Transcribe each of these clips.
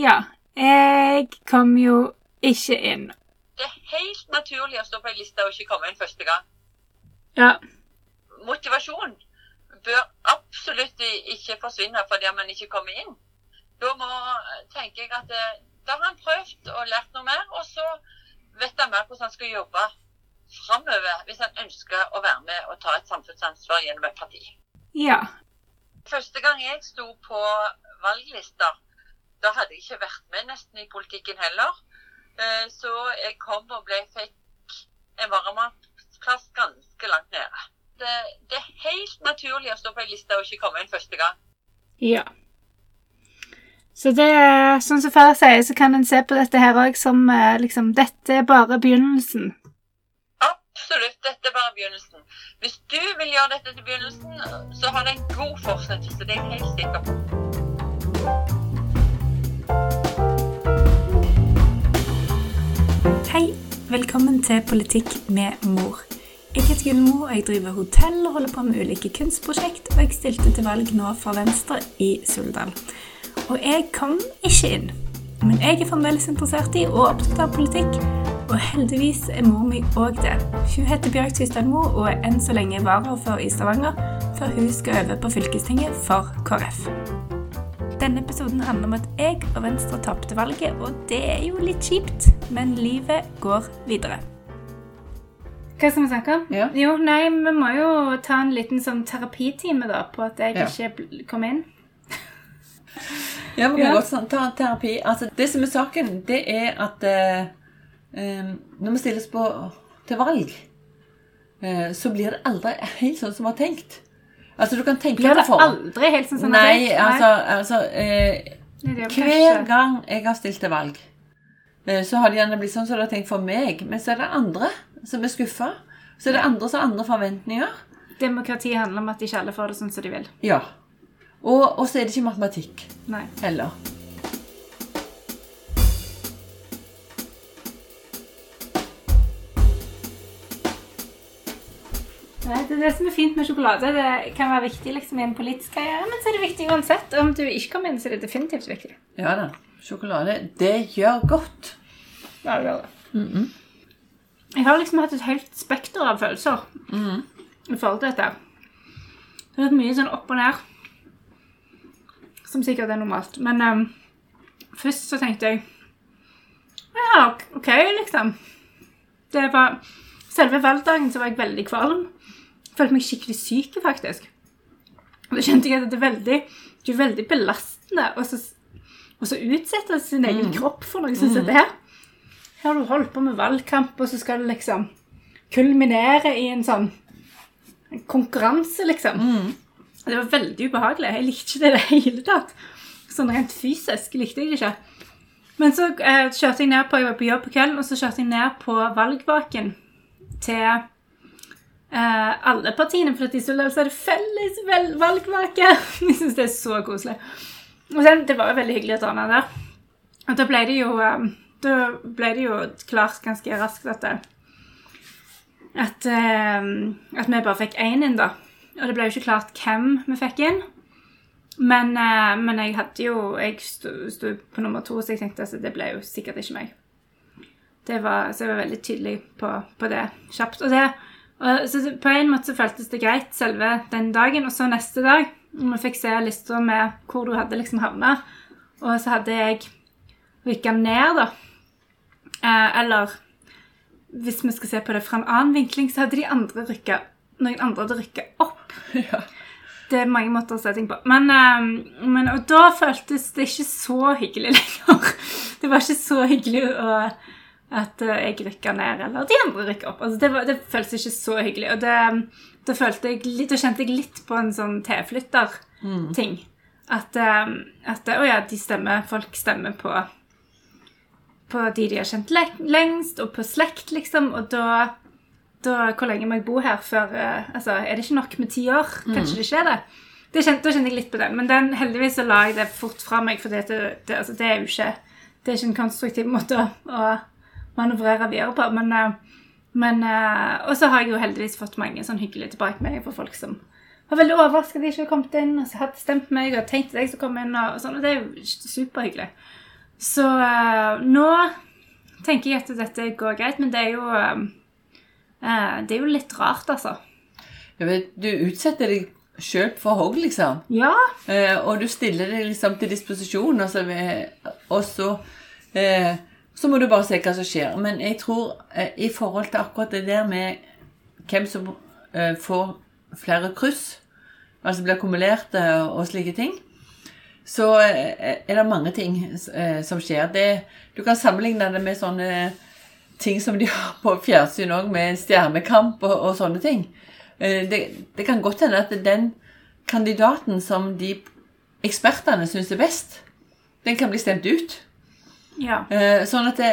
Ja. Jeg kom jo ikke inn. Det er helt naturlig å stå på en liste og ikke komme inn første gang. Ja. Motivasjon bør absolutt ikke forsvinne fordi man ikke kommer inn. Da må, tenker jeg at eh, da har han prøvd og lært noe mer, og så vet han mer hvordan han skal jobbe framover hvis han ønsker å være med og ta et samfunnsansvar gjennom et parti. Ja. Første gang jeg sto på valglister, da hadde jeg ikke vært med nesten i politikken heller. Eh, Så jeg kom og ble, fikk en varamannsplass ganske langt nede. Det, det er helt naturlig å stå på en liste og ikke komme inn første gang. Ja. Så det er, sånn som far sier, så kan en se på dette her òg som eh, liksom Dette er bare begynnelsen. Absolutt, dette er bare begynnelsen. Hvis du vil gjøre dette til begynnelsen, så har det en god fortsettelse. Det er jeg helt sikker på. Velkommen til Politikk med mor. Jeg heter Gunnmo, og jeg driver hotell og holder på med ulike kunstprosjekt, og jeg stilte til valg nå for Venstre i Suldal. Og jeg kom ikke inn. Men jeg er fremdeles interessert i og opptatt av politikk, og heldigvis er mor mi òg det. Hun heter Bjørg Tystadmo og er enn så lenge varaordfører i Stavanger, før hun skal over på fylkestinget for KrF. Denne episoden handler om at jeg og Venstre tapte valget, og det er jo litt kjipt, men livet går videre. Hva skal vi snakke om? Ja. Jo, nei, vi må jo ta en liten sånn terapitime da, på at jeg Ja. ikke kom inn. Ja, vi kan Ja. godt sånn, ta terapi. Altså, det som er saken, det er at eh, eh, når vi stilles på til valg, eh, så blir det aldri helt sånn som vi har tenkt. Altså, du kan tenke Blir det på aldri helt sånn som Nei, tenkt? Nei, altså, altså eh, er Hver kanskje- gang jeg har stilt til valg, så har det gjerne blitt sånn som du har tenkt for meg. Men så er det andre som er skuffa. Så er det andre som har andre forventninger. Demokrati handler om at ikke alle får det sånn som de vil. Ja. Og, og så er det ikke matematikk Nei. heller. Det er det som er fint med sjokolade. Det kan være viktig liksom, i en politisk karriere, men så er det viktig uansett. Om du ikke kommer inn, så er det definitivt viktig. Ja da. Sjokolade, det gjør godt. Ja, det gjør det. Jeg har liksom hatt et helt spekter av følelser i forhold til dette. Det har vært mye sånn opp og ned, som sikkert er normalt. Men um, først så tenkte jeg Ja, OK, liksom. Det var Selve valgdagen så var jeg veldig kvalm. Følte meg skikkelig syk, faktisk. Og da kjente jeg at det er veldig, det er veldig belastende å utsette sin egen kropp for noe som det. Her har du holdt på med valgkamp, og så skal det liksom kulminere i en sånn konkurranse, liksom. Det var veldig ubehagelig. Jeg likte ikke det i det hele tatt. Sånn rent fysisk likte jeg det ikke. Men så eh, kjørte jeg ned på, jeg var på jobb på kvelden, og så kjørte jeg ned på valgvaken til eh, alle partiene, for at de så er det felles valgvake. Jeg syns det er så koselig. Og sen, det var jo veldig hyggelig å dra ned der. Og da ble det jo eh, Da ble det jo klart ganske raskt at det, at, eh, at vi bare fikk én inn, da. Og det ble jo ikke klart hvem vi fikk inn. Men, eh, men jeg hadde jo Jeg sto, på nummer to, så jeg tenkte at det ble jo sikkert ikke meg. Var, så jeg var veldig tydelig på, på det kjapt. Og det, og, så på en måte så føltes det greit selve den dagen, og så neste dag når vi fikk se lista med hvor du hadde liksom havna, og så hadde jeg rykka ned, da. Eh, eller hvis vi skal se på det fra en annen vinkling, så hadde de andre rykka Noen andre hadde rykka opp. Ja. Det er mange måter å se ting på. Men, eh, men og da føltes det ikke så hyggelig lenger. Det var ikke så hyggelig å, at eh, jeg rykka ned, eller de andre rykka opp. Altså, det, var, det føltes ikke så hyggelig. Og det, da, litt, da kjente jeg litt på en sånn tilflytterting. At, eh, at Å ja, de stemmer, folk stemmer på på de de har kjent lengst, og på slekt, liksom. Og da, da Hvor lenge må jeg bo her før eh, Altså, er det ikke nok med ti år? Kanskje det ikke er det? det kjente, da kjente jeg litt på det. Men den, heldigvis så la jeg det fort fra meg, for det, det, altså, det er jo ikke det er ikke en konstruktiv måte å, manøvrere videre på. Men, eh, men eh, Og så har jeg jo heldigvis fått mange sånn hyggelige tilbakemeldinger fra folk som var veldig overrasket at de ikke hadde kommet inn, og så hadde stemt meg og tenkt at jeg skulle komme inn, og, og sånn, og det er jo superhyggelig. Så uh, nå tenker jeg at dette går greit, men det er jo eh, Det er jo litt rart, altså. Ja, men du utsetter deg sjøl for hogg, liksom. Ja. Eh, og du stiller deg liksom til disposisjon, og så, og så eh, så må du bare se hva som skjer. Men jeg tror eh, i forhold til akkurat det der med hvem som eh, får flere kryss, altså blir kumulerte og slike ting, så eh, er det mange ting eh, som skjer. Det, du kan sammenligne det med sånne ting som de har på fjernsyn òg, med stjernekamp og, og sånne ting. Eh, det, det kan godt hende at den kandidaten som de ekspertene syns er best, den kan bli stemt ut. ja. Sånn at det,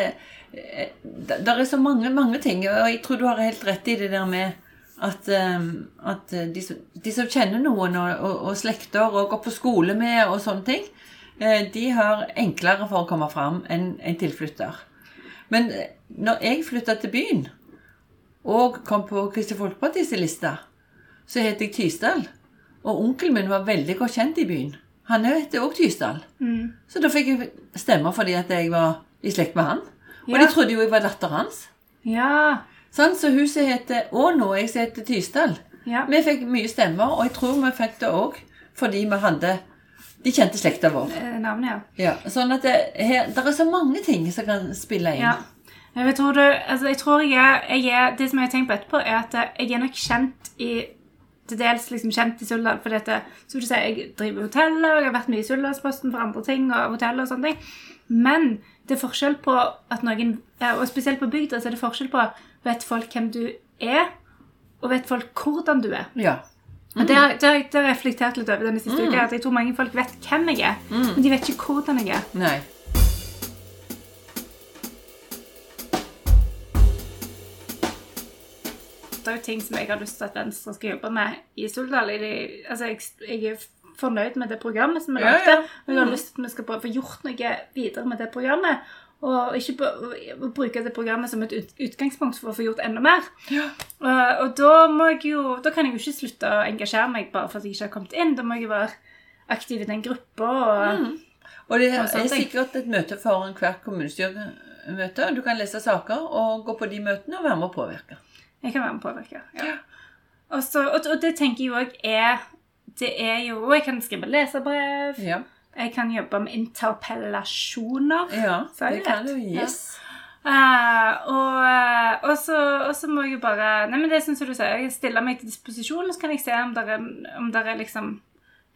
det, er så mange, mange ting, og jeg tror du har helt rett i det der med at, eh, at de, som, de som kjenner noen og, og, og slekter og går på skole med og sånne ting, eh, de har enklere for å komme fram enn en tilflytter. Men eh, når jeg flytta til byen og kom på Kristelig Folkepartis liste, så het jeg Tysdal. Og onkelen min var veldig godt kjent i byen. Han heter òg Tysdal. Mm. Så da fikk jeg stemmer fordi at jeg var i slekt med han. Og Ja. de trodde jo jeg var datter hans. Ja. Så huset heter Åno, jeg som heter Tysdal. Ja. Vi fikk mye stemmer, og jeg tror vi fikk det òg fordi vi hadde De kjente slekta vår. Eh, Navnet, ja. Ja, sånn at det, her, det er så mange ting som kan spille inn. Ja. Jeg tror, du, altså, jeg tror jeg er, jeg er Det som jeg har tenkt på etterpå, er at eh, jeg er nok kjent i til dels liksom kjent i Suldal fordi at eh, som du sier, jeg driver hoteller, og jeg har vært mye i Suldalsposten for andre ting, og hotell og sånne ting. Men det er forskjell på at noen, og spesielt på bygda, så er det forskjell på vet folk hvem du er, og vet folk hvordan du er. Ja. Og det har det har det har jeg reflektert litt over denne siste uka, at jeg tror mange folk vet hvem jeg er, men de vet ikke hvordan jeg er. Nei. det er jo ting som jeg har lyst til at Venstre skal jobbe med i Suldal. Altså, jeg, jeg er fornøyd med det programmet som vi Ja, lagde. ja. Og jeg har lyst til at vi skal prøve å få gjort noe videre med det programmet. Og ikke bruke det programmet som et utgangspunkt for å få gjort enda mer. Og, og da, må jeg jo, da kan jeg jo ikke slutte å engasjere meg bare for at jeg ikke har kommet inn. Da må jeg jo være aktiv i den gruppa. Og, Og det Og er sikkert et møte foran hvert kommunestyremøte. Du kan lese saker og gå på de møtene og være med å påvirke. Jeg kan være med å påvirke. Ja. Og, så, og, og det tenker jeg òg er Det er jo jeg kan skrive leserbrev. Ja, Jeg kan jobbe med interpellasjoner. ja det kan du. Yes. Eh, og, og, så, og så må jeg jo bare Nei, men det syns jeg du sier, jeg stiller meg til disposisjon, og så kan jeg se om det er, om er liksom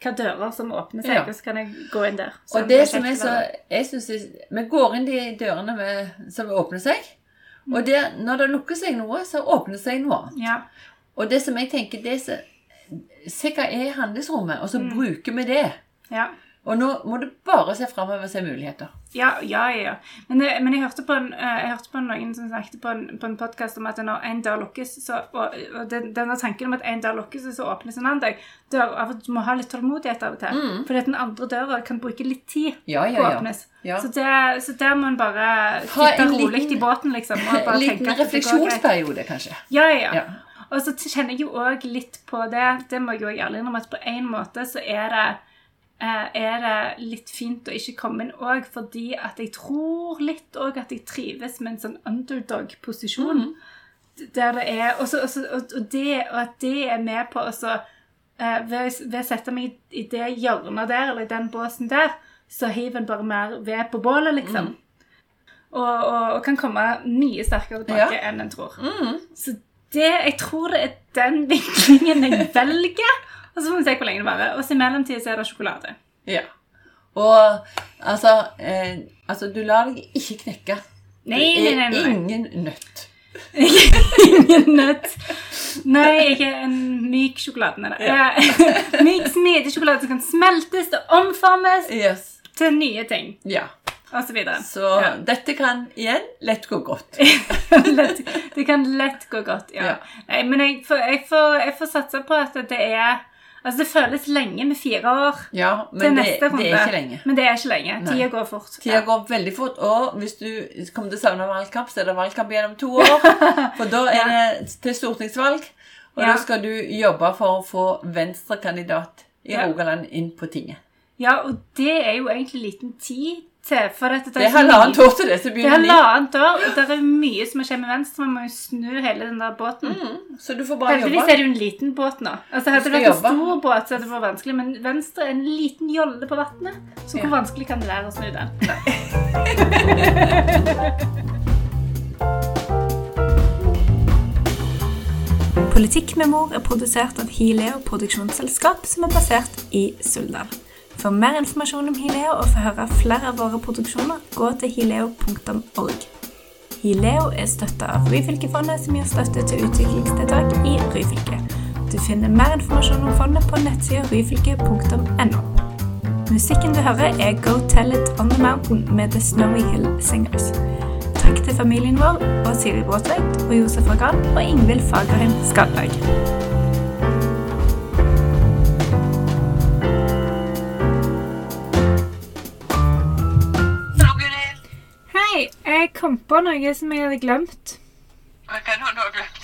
hva dører som åpner seg, Ja. og så kan jeg gå inn der. Og det er som er så jeg synes, jeg, Vi går inn de dørene med, som åpner seg. Mm. Og der, når det lukker seg noe, så åpner det seg noe annet. Ja. Og det som jeg tenker, det er Se hva er handlingsrommet, og så Mm. bruker vi det. Ja. Og nå må du bare se framover og se muligheter. Ja, ja, ja. Men, det, men jeg, hørte på en, eh, jeg hørte på noen som snakket på en, på en podkast om at når en dør lukkes, så, og, og den, denne tanken om at en dør lukkes, så åpnes en annen dør, dør av at du må ha litt tålmodighet av og til. Fordi at den andre døra kan bruke litt tid Ja, på ja, å åpnes. Ja. Så, det, så der må en bare sitte rolig i båten, liksom. Og bare liten tenke at det refleksjonsperiode, kanskje. Ja, ja, ja. Og så kjenner jeg jo òg litt på det, det må jeg jo ærlig innrømme, at på en måte så er det er det litt fint å ikke komme inn òg, fordi at jeg tror litt òg at jeg trives med en sånn underdog-posisjon. Der det er også, også, og, og, det, og at det er med på også så, eh, ved, ved å sette meg i det hjørnet der, eller i den båsen der, så hiver en bare mer ved på bålet, liksom. Og, og, og kan komme mye sterkere tilbake Ja. enn en tror. Så det, jeg tror det er den vinklingen jeg velger. Og så får vi se hvor lenge det varer. Og i mellomtiden er det sjokolade. Ja. Og altså, eh, altså Du lar deg ikke knekke. Nei, nei, nei. Nei. ingen nøtt. Ingen nøtt. Nei, er en myk sjokolade. Nei. Jeg- myk, smidig sjokolade som kan smeltes og omformes Yes. til nye ting. Ja. Og så videre. Så Ja. dette kan igjen lett gå godt. det kan lett gå godt, ja. Ja. Nei, men jeg får, jeg, får, jeg får satse på at det er Altså, det føles lenge med fire år Ja, til men det, neste runde. det er ikke lenge. Men det er ikke lenge. Tida går fort. Tida går veldig fort, og hvis du kommer til å savne valgkamp, så er det valgkamp gjennom to år. For da er det til stortingsvalg, og Ja. da skal du jobbe for å få venstrekandidat i Ja. Rogaland inn på tinget. Ja, og det er jo egentlig liten tid til. For dette, Det er så halvannet år til det, så Det er begynner halvannet år, og det er mye som skjer med venstre. Man må jo snu hele den der båten. Så du får bare Heldigvis jobbe. er det jo en liten båt nå. Altså Hadde det vært vært en stor båt, så hadde det vært vanskelig. Men venstre er en liten jolle på vannet. Så hvor Ja. vanskelig kan det være å snu den? Politikk med mor er produsert av Hileo produksjonsselskap, som er basert i Suldal. For mer informasjon om Hileo og få høre flere av våre produksjoner, gå til hileo.org. Hileo er støtta av Ryfylkefondet, som gir støtte til utviklingstiltak i Ryfylke. Du finner mer informasjon om fondet på nettsida ryfylke.no. Musikken du hører, er Go Tell It On The Mountain med The Snowy Hill Singers. Takk til familien vår og Siri Bråtveit og Josef Organ og Ingvild Fagerheim Skallag. Kom på noe som jeg hadde glemt. Hva kan du ha glemt?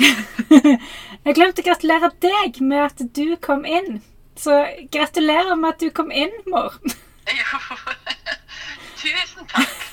Jeg glemte å gratulere deg med at du kom inn. Så gratulerer med at du kom inn, mor. Jo. Tusen takk.